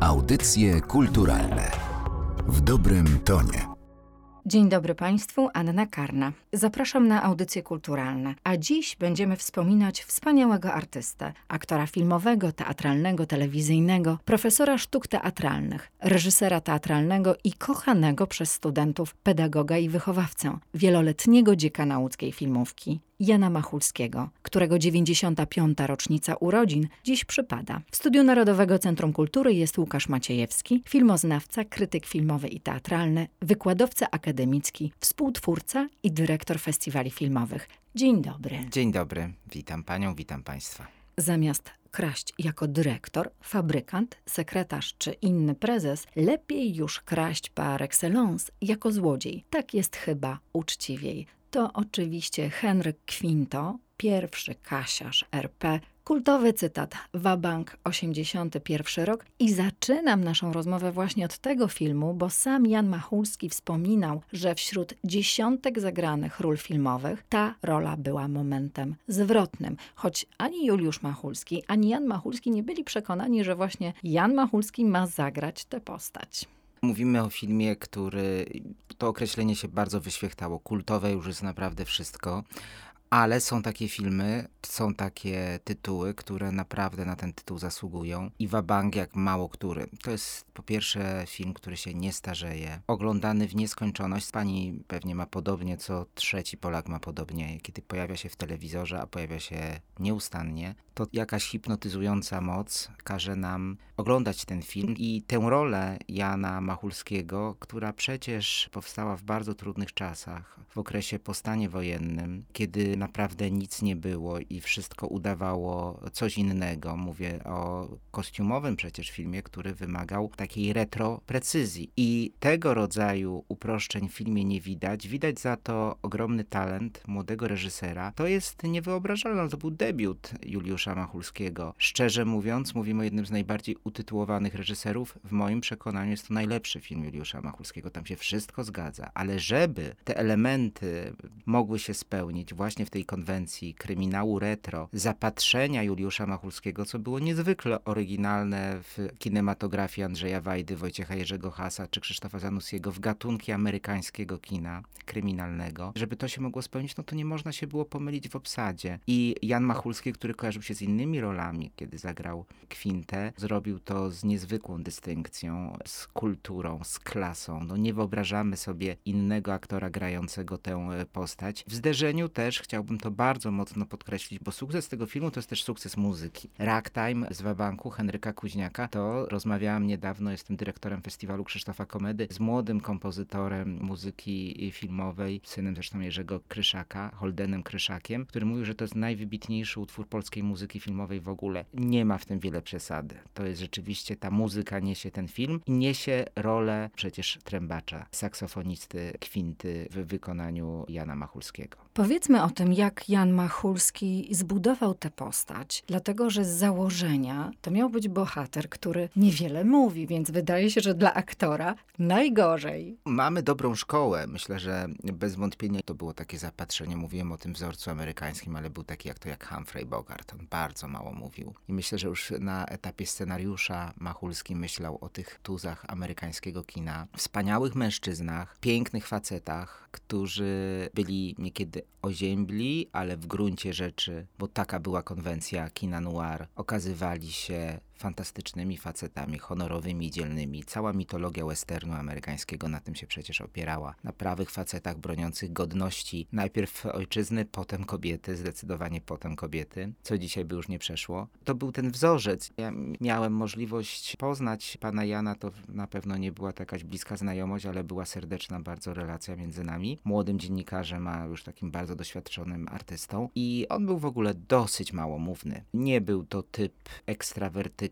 Audycje kulturalne w dobrym tonie. Dzień dobry Państwu, Anna Karna. Zapraszam na audycje kulturalne, a dziś będziemy wspominać wspaniałego artystę, aktora filmowego, teatralnego, telewizyjnego, profesora sztuk teatralnych, reżysera teatralnego i kochanego przez studentów pedagoga i wychowawcę, wieloletniego dziekana łódzkiej filmówki, Jana Machulskiego, którego 95. rocznica urodzin dziś przypada. W Studiu Narodowego Centrum Kultury jest Łukasz Maciejewski, filmoznawca, krytyk filmowy i teatralny, wykładowca akademicki, współtwórca i dyrektor festiwali filmowych. Dzień dobry. Dzień dobry, witam panią, witam państwa. Zamiast kraść jako dyrektor, fabrykant, sekretarz czy inny prezes, lepiej już kraść par excellence jako złodziej. Tak jest chyba uczciwiej to oczywiście Henryk Quinto, pierwszy kasiarz RP, kultowy cytat Wabank 81 rok i zaczynam naszą rozmowę właśnie od tego filmu, bo sam Jan Machulski wspominał, że wśród dziesiątek zagranych ról filmowych ta rola była momentem zwrotnym, choć ani Juliusz Machulski, ani Jan Machulski nie byli przekonani, że właśnie Jan Machulski ma zagrać tę postać. Mówimy o filmie, który to określenie się bardzo wyświechtało. Kultowe już jest naprawdę wszystko. Ale są takie filmy, są takie tytuły, które naprawdę na ten tytuł zasługują. I Wabang jak mało który. To jest po pierwsze film, który się nie starzeje. Oglądany w nieskończoność. Pani pewnie ma podobnie, co trzeci Polak ma podobnie. Kiedy pojawia się w telewizorze, a pojawia się nieustannie, to jakaś hipnotyzująca moc każe nam oglądać ten film i tę rolę Jana Machulskiego, która przecież powstała w bardzo trudnych czasach, w okresie po stanie wojennym, kiedy naprawdę nic nie było i wszystko udawało coś innego. Mówię o kostiumowym przecież filmie, który wymagał takiej retro precyzji. I tego rodzaju uproszczeń w filmie nie widać. Widać za to ogromny talent młodego reżysera. To jest niewyobrażalne. To był debiut Juliusza Machulskiego. Szczerze mówiąc, mówimy o jednym z najbardziej utytułowanych reżyserów. W moim przekonaniu jest to najlepszy film Juliusza Machulskiego. Tam się wszystko zgadza. Ale żeby te elementy mogły się spełnić właśnie w tej konwencji kryminału retro, zapatrzenia Juliusza Machulskiego, co było niezwykle oryginalne w kinematografii Andrzeja Wajdy, Wojciecha Jerzego Hasa czy Krzysztofa Zanussiego w gatunki amerykańskiego kina kryminalnego. Żeby to się mogło spełnić, no to nie można się było pomylić w obsadzie. I Jan Machulski, który kojarzył się z innymi rolami, kiedy zagrał Kwintę, zrobił to z niezwykłą dystynkcją, z kulturą, z klasą. No nie wyobrażamy sobie innego aktora grającego tę postać. W zderzeniu też chciałbym to bardzo mocno podkreślić, bo sukces tego filmu to jest też sukces muzyki. Ragtime z Wabanku Henryka Kuźniaka, to rozmawiałam niedawno, jestem dyrektorem festiwalu Krzysztofa Komedy z młodym kompozytorem muzyki filmowej, synem zresztą Jerzego Kryszaka, Holdenem Kryszakiem, który mówił, że to jest najwybitniejszy utwór polskiej muzyki filmowej w ogóle. Nie ma w tym wiele przesady. To jest rzeczywiście, ta muzyka niesie ten film i niesie rolę przecież trębacza, saksofonisty, kwinty w wykonaniu Jana Machulskiego. Powiedzmy o tym, jak Jan Machulski zbudował tę postać, dlatego że z założenia to miał być bohater, który niewiele mówi, więc wydaje się, że dla aktora najgorzej. Mamy dobrą szkołę. Myślę, że bez wątpienia to było takie zapatrzenie. Mówiłem o tym wzorcu amerykańskim, ale był taki jak to jak Humphrey Bogart. On bardzo mało mówił. I myślę, że już na etapie scenariusza Machulski myślał o tych tuzach amerykańskiego kina. Wspaniałych mężczyznach, pięknych facetach, którzy byli niekiedy oziębli, ale w gruncie rzeczy, bo taka była konwencja kina noir, okazywali się fantastycznymi facetami, honorowymi, dzielnymi. Cała mitologia westernu amerykańskiego na tym się przecież opierała. Na prawych facetach broniących godności najpierw ojczyzny, potem kobiety, zdecydowanie potem kobiety, co dzisiaj by już nie przeszło. To był ten wzorzec. Ja miałem możliwość poznać pana Jana, to na pewno nie była to jakaś bliska znajomość, ale była serdeczna bardzo relacja między nami. Młodym dziennikarzem, a już takim bardzo doświadczonym artystą i on był w ogóle dosyć małomówny. Nie był to typ ekstrawertyk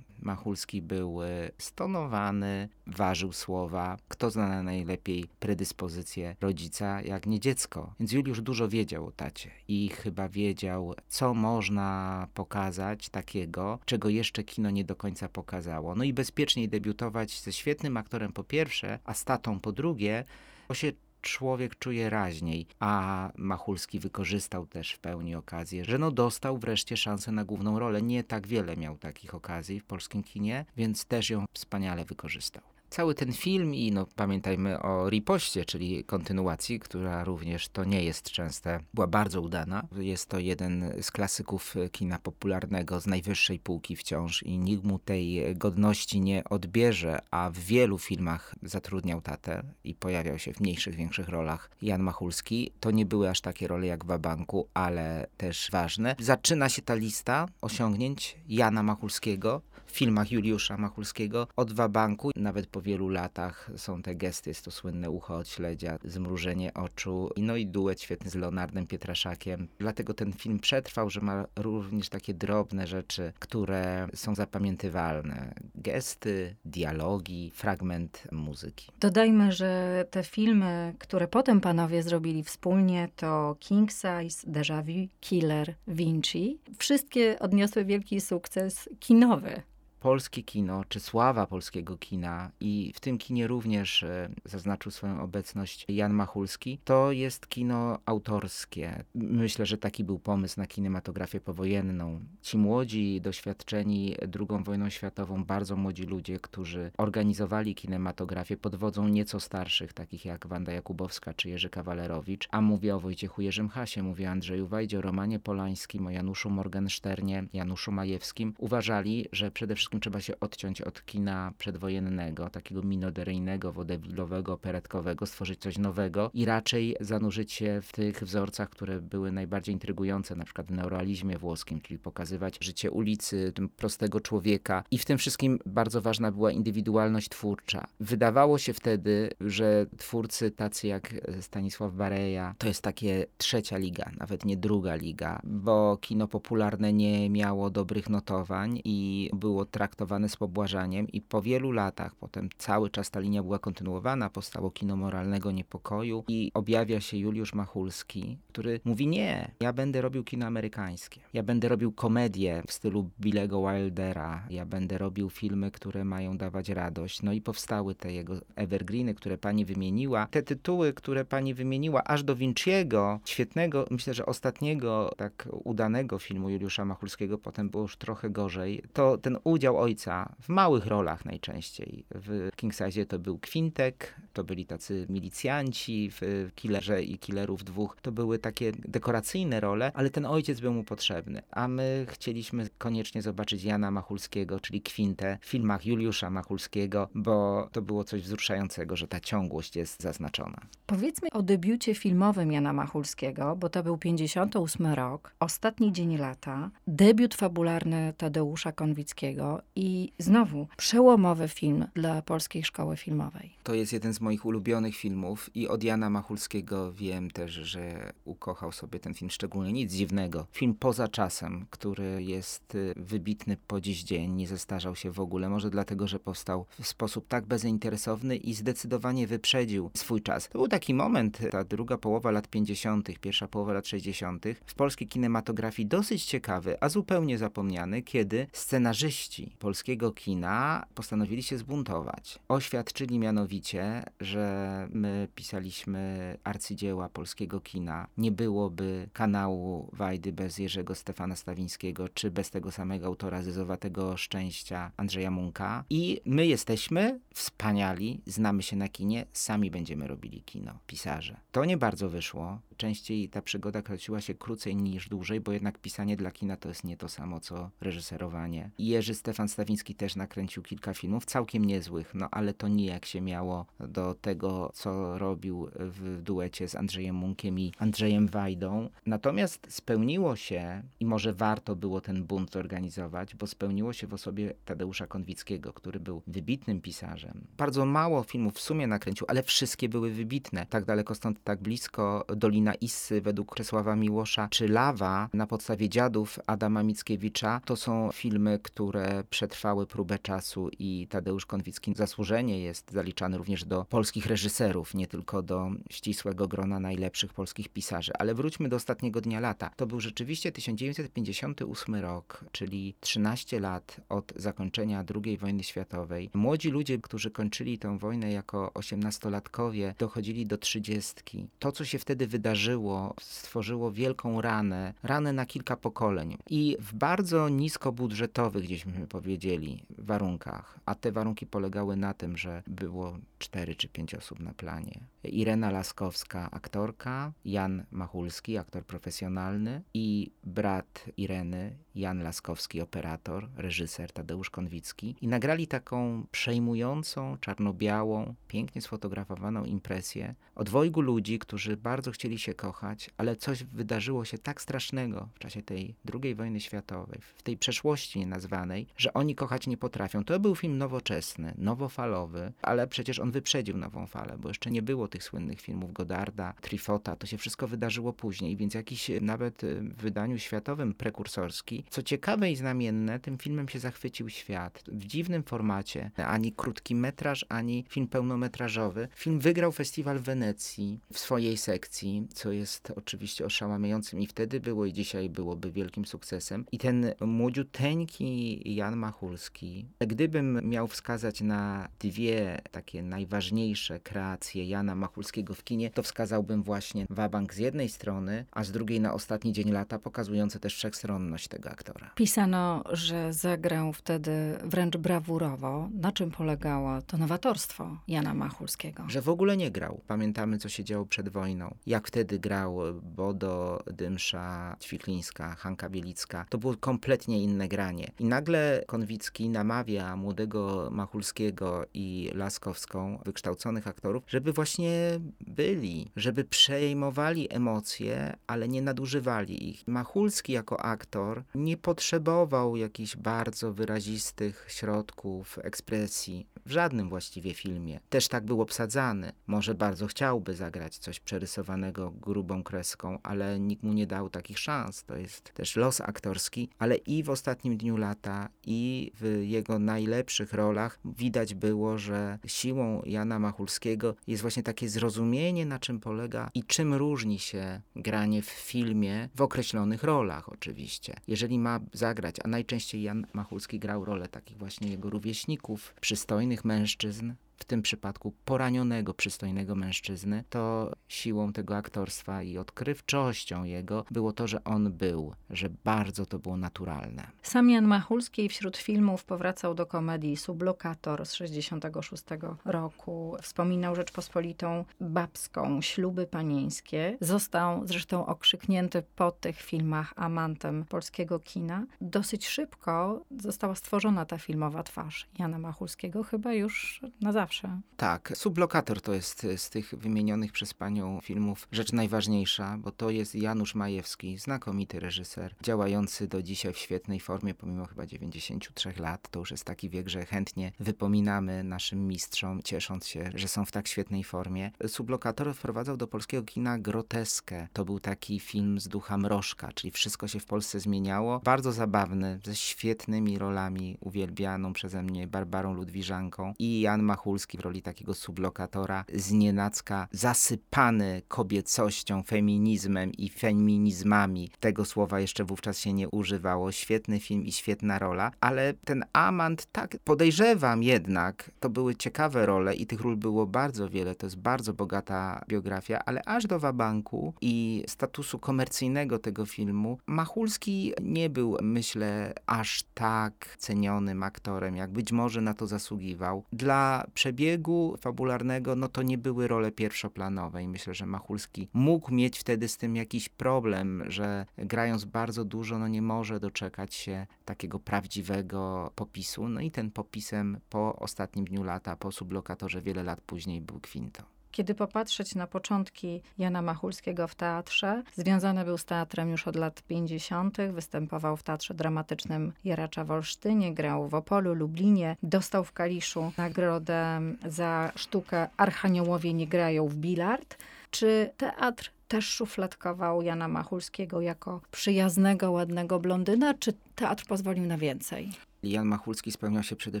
Machulski był e, stonowany, ważył słowa. Kto zna najlepiej predyspozycje rodzica, jak nie dziecko? Więc Juliusz dużo wiedział o tacie i chyba wiedział, co można pokazać takiego, czego jeszcze kino nie do końca pokazało. No i bezpieczniej debiutować ze świetnym aktorem po pierwsze, a statą po drugie, bo się człowiek czuje raźniej, a Machulski wykorzystał też w pełni okazję, że no dostał wreszcie szansę na główną rolę. Nie tak wiele miał takich okazji w polskim kinie, więc też ją wspaniale wykorzystał cały ten film i no, pamiętajmy o ripoście, czyli kontynuacji, która również to nie jest częste, była bardzo udana. Jest to jeden z klasyków kina popularnego z najwyższej półki wciąż i nikt mu tej godności nie odbierze, a w wielu filmach zatrudniał tatę i pojawiał się w mniejszych, większych rolach Jan Machulski. To nie były aż takie role jak w Wabanku, ale też ważne. Zaczyna się ta lista osiągnięć Jana Machulskiego filmach Juliusza Machulskiego od Wabanku, nawet po wielu latach są te gesty, jest to słynne ucho od śledzia, zmrużenie oczu, no i duet świetny z Leonardem Pietraszakiem. Dlatego ten film przetrwał, że ma również takie drobne rzeczy, które są zapamiętywalne. Gesty, dialogi, fragment muzyki. Dodajmy, że te filmy, które potem panowie zrobili wspólnie, to King Size, Déjà Vu, Killer, Vinci. Wszystkie odniosły wielki sukces kinowy polskie kino, czy sława polskiego kina i w tym kinie również e, zaznaczył swoją obecność Jan Machulski, to jest kino autorskie. Myślę, że taki był pomysł na kinematografię powojenną. Ci młodzi, doświadczeni II wojną światową, bardzo młodzi ludzie, którzy organizowali kinematografię pod wodzą nieco starszych, takich jak Wanda Jakubowska czy Jerzy Kawalerowicz, a mówię o Wojciechu Jerzym Hasie, mówię o Andrzeju Wajdzie, o Romanie Polańskim, o Januszu Morgensternie, Januszu Majewskim, uważali, że przede wszystkim trzeba się odciąć od kina przedwojennego, takiego minoderyjnego, wodewilowego, operetkowego, stworzyć coś nowego i raczej zanurzyć się w tych wzorcach, które były najbardziej intrygujące, na przykład w neorealizmie włoskim, czyli pokazywać życie ulicy, prostego człowieka. I w tym wszystkim bardzo ważna była indywidualność twórcza. Wydawało się wtedy, że twórcy tacy jak Stanisław Bareja, to jest takie trzecia liga, nawet nie druga liga, bo kino popularne nie miało dobrych notowań i było traktowane z pobłażaniem i po wielu latach, potem cały czas ta linia była kontynuowana, powstało kino moralnego niepokoju i objawia się Juliusz Machulski, który mówi nie, ja będę robił kino amerykańskie, ja będę robił komedię w stylu Billego Wildera, ja będę robił filmy, które mają dawać radość. No i powstały te jego evergreeny, które pani wymieniła. Te tytuły, które pani wymieniła, aż do Vinciego, świetnego, myślę, że ostatniego tak udanego filmu Juliusza Machulskiego, potem było już trochę gorzej, to ten udział udział ojca w małych rolach najczęściej. W King Size to był Kwintek, to byli tacy milicjanci, w Killerze i Killerów dwóch to były takie dekoracyjne role, ale ten ojciec był mu potrzebny. A my chcieliśmy koniecznie zobaczyć Jana Machulskiego, czyli Kwintę w filmach Juliusza Machulskiego, bo to było coś wzruszającego, że ta ciągłość jest zaznaczona. Powiedzmy o debiucie filmowym Jana Machulskiego, bo to był 58 rok, ostatni dzień lata, debiut fabularny Tadeusza Konwickiego, i znowu przełomowy film dla polskiej szkoły filmowej. To jest jeden z moich ulubionych filmów i od Jana Machulskiego wiem też, że ukochał sobie ten film szczególnie. Nic dziwnego. Film poza czasem, który jest y, wybitny po dziś dzień, nie zestarzał się w ogóle. Może dlatego, że powstał w sposób tak bezinteresowny i zdecydowanie wyprzedził swój czas. To był taki moment, ta druga połowa lat 50., pierwsza połowa lat 60. w polskiej kinematografii dosyć ciekawy, a zupełnie zapomniany, kiedy scenarzyści polskiego kina postanowili się zbuntować. Oświadczyli mianowicie, że my pisaliśmy arcydzieła polskiego kina. Nie byłoby kanału Wajdy bez Jerzego Stefana Stawińskiego, czy bez tego samego autora Zyzowatego Szczęścia Andrzeja Munka. I my jesteśmy wspaniali, znamy się na kinie, sami będziemy robili kino, pisarze. To nie bardzo wyszło. Częściej ta przygoda kręciła się krócej niż dłużej, bo jednak pisanie dla kina to jest nie to samo, co reżyserowanie. Jerzy Stefan Stawiński też nakręcił kilka filmów, całkiem niezłych, no ale to nijak się miało do tego, co robił w duecie z Andrzejem Munkiem i Andrzejem Wajdą. Natomiast spełniło się, i może warto było ten bunt organizować, bo spełniło się w osobie Tadeusza Konwickiego, który był wybitnym pisarzem. Bardzo mało filmów w sumie nakręcił, ale wszystkie były wybitne. Tak daleko stąd, tak blisko, Dolina Issy według Czesława Miłosza, czy Lawa na podstawie Dziadów Adama Mickiewicza, to są filmy, które przetrwały próbę czasu i Tadeusz Konwicki zasłużenie jest zaliczany również do polskich reżyserów, nie tylko do ścisłego grona najlepszych polskich pisarzy. Ale wróćmy do ostatniego dnia lata. To był rzeczywiście 1958 rok, czyli 13 lat od zakończenia II wojny światowej. Młodzi ludzie, którzy kończyli tę wojnę jako osiemnastolatkowie, dochodzili do trzydziestki. To, co się wtedy wydarzyło, stworzyło wielką ranę, ranę na kilka pokoleń. I w bardzo niskobudżetowych, gdzieśmy powiedzieli, warunkach. A te warunki polegały na tym, że było cztery czy pięć osób na planie. Irena Laskowska, aktorka, Jan Machulski, aktor profesjonalny i brat Ireny, Jan Laskowski, operator, reżyser Tadeusz Konwicki. I nagrali taką przejmującą, czarno-białą, pięknie sfotografowaną impresję o dwojgu ludzi, którzy bardzo chcieli się kochać, ale coś wydarzyło się tak strasznego w czasie tej II wojny światowej, w tej przeszłości nienazwanej, że oni kochać nie potrafią. To był film nowoczesny, nowofalowy, ale przecież on wyprzedził nową falę, bo jeszcze nie było tych słynnych filmów Godarda, Trifota, to się wszystko wydarzyło później, więc jakiś nawet w wydaniu światowym prekursorski. Co ciekawe i znamienne, tym filmem się zachwycił świat. W dziwnym formacie, ani krótki metraż, ani film pełnometrażowy. Film wygrał festiwal w Wenecji w swojej sekcji, co jest oczywiście oszałamiającym i wtedy było i dzisiaj byłoby wielkim sukcesem. I ten młodziuteńki Jan Machulski, gdybym miał wskazać na dwie takie najważniejsze kreacje Jana Machulskiego w kinie, to wskazałbym właśnie Wabank z jednej strony, a z drugiej na Ostatni Dzień Lata, pokazujące też wszechstronność tego aktora. Pisano, że zagrał wtedy wręcz brawurowo. Na czym polegało to nowatorstwo Jana Machulskiego? Że w ogóle nie grał. Pamiętamy, co się działo przed wojną. Jak wtedy grał Bodo, Dymsza, Ćwiklińska, Hanka Bielicka. To było kompletnie inne granie. I nagle Konwicki namawia młodego Machulskiego i Laskowską, wykształconych aktorów, żeby właśnie byli, żeby przejmowali emocje, ale nie nadużywali ich. Machulski jako aktor nie potrzebował jakichś bardzo wyrazistych środków ekspresji w żadnym właściwie filmie. Też tak był obsadzany. Może bardzo chciałby zagrać coś przerysowanego grubą kreską, ale nikt mu nie dał takich szans. To jest też los aktorski, ale i w ostatnim dniu lata, i w jego najlepszych rolach widać było, że siłą Jana Machulskiego jest właśnie takie zrozumienie, na czym polega i czym różni się granie w filmie w określonych rolach oczywiście. Jeżeli ma zagrać, a najczęściej Jan Machulski grał rolę takich właśnie jego rówieśników, przystojnych mężczyzn, w tym przypadku poranionego, przystojnego mężczyzny, to siłą tego aktorstwa i odkrywczością jego było to, że on był, że bardzo to było naturalne. Sam Jan Machulski wśród filmów powracał do komedii Sublokator z 66 roku. Wspominał Rzeczpospolitą Babską, Śluby Panieńskie. Został zresztą okrzyknięty po tych filmach amantem polskiego kina. Dosyć szybko została stworzona ta filmowa twarz Jana Machulskiego, chyba już na zawsze zawsze. Tak, Sublokator to jest z tych wymienionych przez panią filmów rzecz najważniejsza, bo to jest Janusz Majewski, znakomity reżyser, działający do dzisiaj w świetnej formie, pomimo chyba 93 lat. To już jest taki wiek, że chętnie wypominamy naszym mistrzom, ciesząc się, że są w tak świetnej formie. Sublokator wprowadzał do polskiego kina groteskę. To był taki film z ducha mrożka, czyli wszystko się w Polsce zmieniało. Bardzo zabawny, ze świetnymi rolami, uwielbianą przeze mnie Barbarą Ludwiżanką i Jan Machul W roli takiego sublokatora, znienacka zasypany kobiecością, feminizmem i feminizmami. Tego słowa jeszcze wówczas się nie używało. Świetny film i świetna rola, ale ten amant, tak podejrzewam jednak, to były ciekawe role i tych ról było bardzo wiele. To jest bardzo bogata biografia, ale aż do Wabanku i statusu komercyjnego tego filmu, Machulski nie był, myślę, aż tak cenionym aktorem, jak być może na to zasługiwał. Dla przebiegu fabularnego, no to nie były role pierwszoplanowe i myślę, że Machulski mógł mieć wtedy z tym jakiś problem, że grając bardzo dużo, no nie może doczekać się takiego prawdziwego popisu. No i ten popisem po ostatnim dniu lata, po sublokatorze wiele lat później był Quinto. Kiedy popatrzeć na początki Jana Machulskiego w teatrze, związany był z teatrem już od lat 50., występował w Teatrze Dramatycznym Jaracza w Olsztynie, grał w Opolu, Lublinie, dostał w Kaliszu nagrodę za sztukę Archaniołowie nie grają w bilard. Czy teatr też szufladkował Jana Machulskiego jako przyjaznego, ładnego blondyna, czy teatr pozwolił na więcej? Jan Machulski spełniał się przede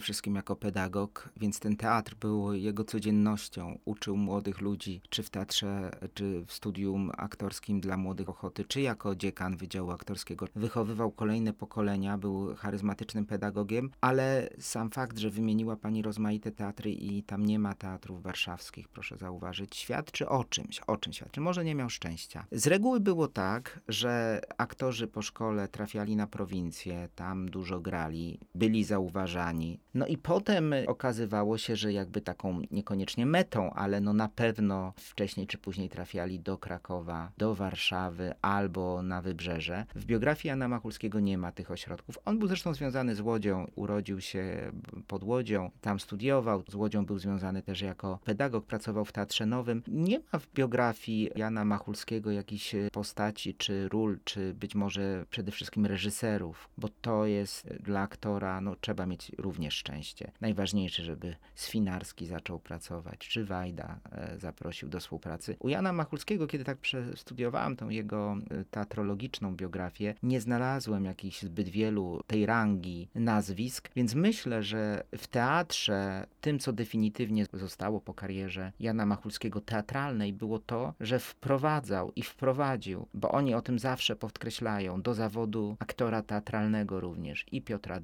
wszystkim jako pedagog, więc ten teatr był jego codziennością. Uczył młodych ludzi, czy w teatrze, czy w studium aktorskim dla młodych ochoty, czy jako dziekan Wydziału Aktorskiego. Wychowywał kolejne pokolenia, był charyzmatycznym pedagogiem, ale sam fakt, że wymieniła pani rozmaite teatry i tam nie ma teatrów warszawskich, proszę zauważyć, świadczy o czymś, o czym świadczy. Może nie miał szczęścia. Z reguły było tak, że aktorzy po szkole trafiali na prowincję, tam dużo grali, byli zauważani. No i potem okazywało się, że jakby taką niekoniecznie metą, ale no na pewno wcześniej czy później trafiali do Krakowa, do Warszawy albo na Wybrzeże. W biografii Jana Machulskiego nie ma tych ośrodków. On był zresztą związany z Łodzią, urodził się pod Łodzią, tam studiował. Z Łodzią był związany też jako pedagog, pracował w Teatrze Nowym. Nie ma w biografii Jana Machulskiego jakichś postaci, czy ról, czy być może przede wszystkim reżyserów, bo to jest dla aktora no, trzeba mieć również szczęście. Najważniejsze, żeby Swinarski zaczął pracować, czy Wajda e, zaprosił do współpracy. U Jana Machulskiego, kiedy tak przestudiowałem tą jego e, teatrologiczną biografię, nie znalazłem jakichś zbyt wielu tej rangi nazwisk, więc myślę, że w teatrze tym, co definitywnie zostało po karierze Jana Machulskiego teatralnej, było to, że wprowadzał i wprowadził, bo oni o tym zawsze podkreślają, do zawodu aktora teatralnego również i Piotra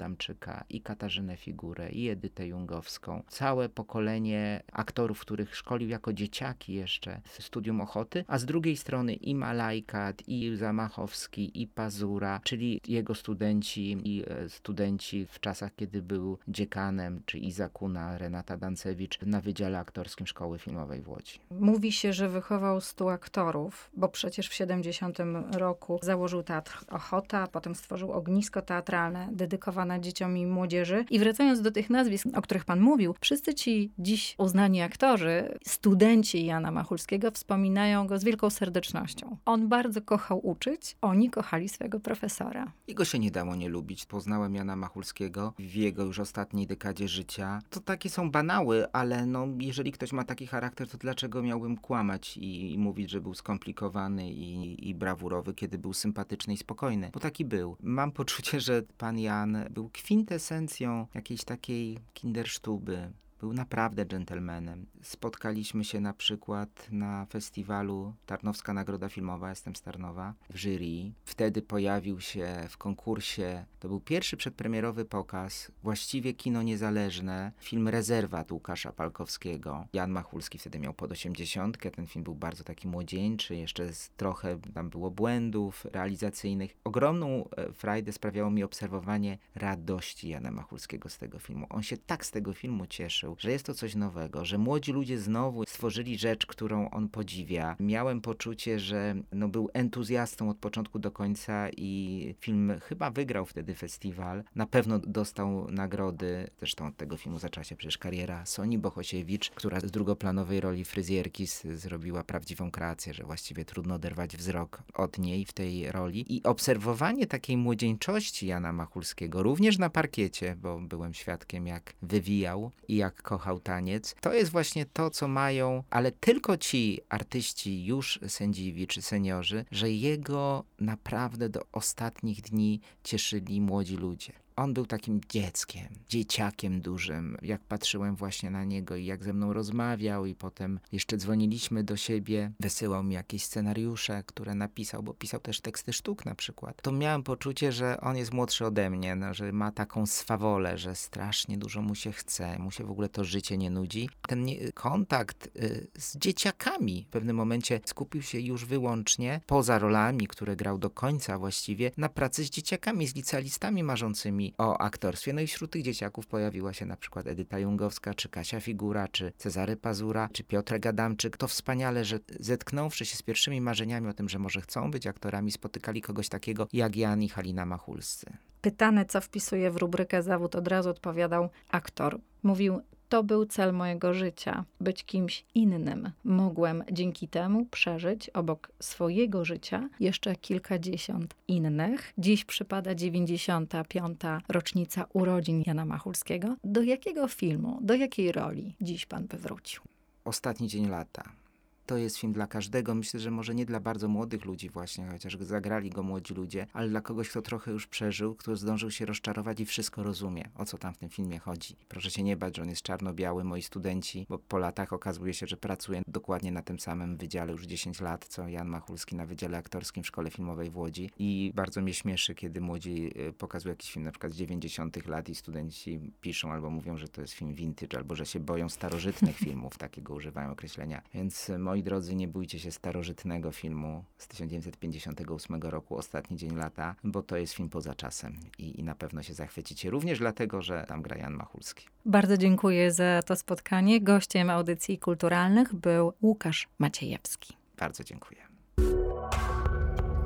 I Katarzynę Figurę, i Edytę Jungowską. Całe pokolenie aktorów, których szkolił jako dzieciaki jeszcze w Studium Ochoty, a z drugiej strony i Malajkat, i Zamachowski, i Pazura, czyli jego studenci i e, studenci w czasach, kiedy był dziekanem, czy Izakuna, Renata Dancewicz na Wydziale Aktorskim Szkoły Filmowej w Łodzi. Mówi się, że wychował stu aktorów, bo przecież w 70 roku założył Teatr Ochota, potem stworzył ognisko teatralne dedykowane dzieciom dzieciom i młodzieży. I wracając do tych nazwisk, o których pan mówił, wszyscy ci dziś uznani aktorzy, studenci Jana Machulskiego wspominają go z wielką serdecznością. On bardzo kochał uczyć, oni kochali swego profesora. Jego się nie dało nie lubić. Poznałem Jana Machulskiego w jego już ostatniej dekadzie życia. To takie są banały, ale no, jeżeli ktoś ma taki charakter, to dlaczego miałbym kłamać i, i mówić, że był skomplikowany i, i brawurowy, kiedy był sympatyczny i spokojny? Bo taki był. Mam poczucie, że pan Jan był kwintesencją jakiejś takiej kindersztuby, był naprawdę dżentelmenem. Spotkaliśmy się na przykład na festiwalu Tarnowska Nagroda Filmowa, jestem z Tarnowa, w jury. Wtedy pojawił się w konkursie, to był pierwszy przedpremierowy pokaz, właściwie kino niezależne, film Rezerwat Łukasza Palkowskiego. Jan Machulski wtedy miał pod 80, ten film był bardzo taki młodzieńczy, jeszcze trochę tam było błędów realizacyjnych. Ogromną e, frajdę sprawiało mi obserwowanie radości Jana Machulskiego z tego filmu. On się tak z tego filmu cieszył, że jest to coś nowego, że młodzi ludzie znowu stworzyli rzecz, którą on podziwia. Miałem poczucie, że no, był entuzjastą od początku do końca i film chyba wygrał wtedy festiwal. Na pewno dostał nagrody. Zresztą od tego filmu zaczęła się przecież kariera Soni Bohosiewicz, która z drugoplanowej roli fryzjerki zrobiła prawdziwą kreację, że właściwie trudno oderwać wzrok od niej w tej roli. I obserwowanie takiej młodzieńczości Jana Machulskiego, również na parkiecie, bo byłem świadkiem jak wywijał i jak kochał taniec. To jest właśnie to, co mają, ale tylko ci artyści już sędziwi czy seniorzy, że jego naprawdę do ostatnich dni cieszyli młodzi ludzie on był takim dzieckiem, dzieciakiem dużym. Jak patrzyłem właśnie na niego i jak ze mną rozmawiał, i potem jeszcze dzwoniliśmy do siebie, wysyłał mi jakieś scenariusze, które napisał, bo pisał też teksty sztuk na przykład. To miałem poczucie, że on jest młodszy ode mnie, no, że ma taką swawolę, że strasznie dużo mu się chce, mu się w ogóle to życie nie nudzi. Ten kontakt y, z dzieciakami w pewnym momencie skupił się już wyłącznie, poza rolami, które grał do końca właściwie, na pracy z dzieciakami, z licealistami marzącymi o aktorstwie. No i wśród tych dzieciaków pojawiła się na przykład Edyta Jungowska, czy Kasia Figura, czy Cezary Pazura, czy Piotr Gadamczyk. To wspaniale, że zetknąwszy się z pierwszymi marzeniami o tym, że może chcą być aktorami, spotykali kogoś takiego jak Jan i Halina Machulscy. Pytany, co wpisuje w rubrykę zawód, od razu odpowiadał aktor. Mówił, to był cel mojego życia być kimś innym. Mogłem dzięki temu przeżyć obok swojego życia jeszcze kilkadziesiąt innych. Dziś przypada 95. rocznica urodzin Jana Machulskiego. Do jakiego filmu, do jakiej roli dziś pan by wrócił? Ostatni dzień lata to jest film dla każdego. Myślę, że może nie dla bardzo młodych ludzi właśnie, chociaż zagrali go młodzi ludzie, ale dla kogoś, kto trochę już przeżył, kto zdążył się rozczarować i wszystko rozumie, o co tam w tym filmie chodzi. Proszę się nie bać, że on jest czarno-biały. Moi studenci, bo po latach okazuje się, że pracuję dokładnie na tym samym wydziale już 10 lat, co Jan Machulski na Wydziale Aktorskim w Szkole Filmowej w Łodzi i bardzo mnie śmieszy, kiedy młodzi y, pokazują jakiś film na przykład z 90 lat i studenci piszą albo mówią, że to jest film vintage, albo że się boją starożytnych filmów, takiego używają określenia. Więc y, moi drodzy, nie bójcie się starożytnego filmu z 1958 roku, Ostatni Dzień Lata, bo to jest film poza czasem i, i na pewno się zachwycicie. Również dlatego, że tam gra Jan Machulski. Bardzo dziękuję za to spotkanie. Gościem audycji kulturalnych był Łukasz Maciejewski. Bardzo dziękuję.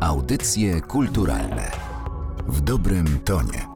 Audycje kulturalne w dobrym tonie.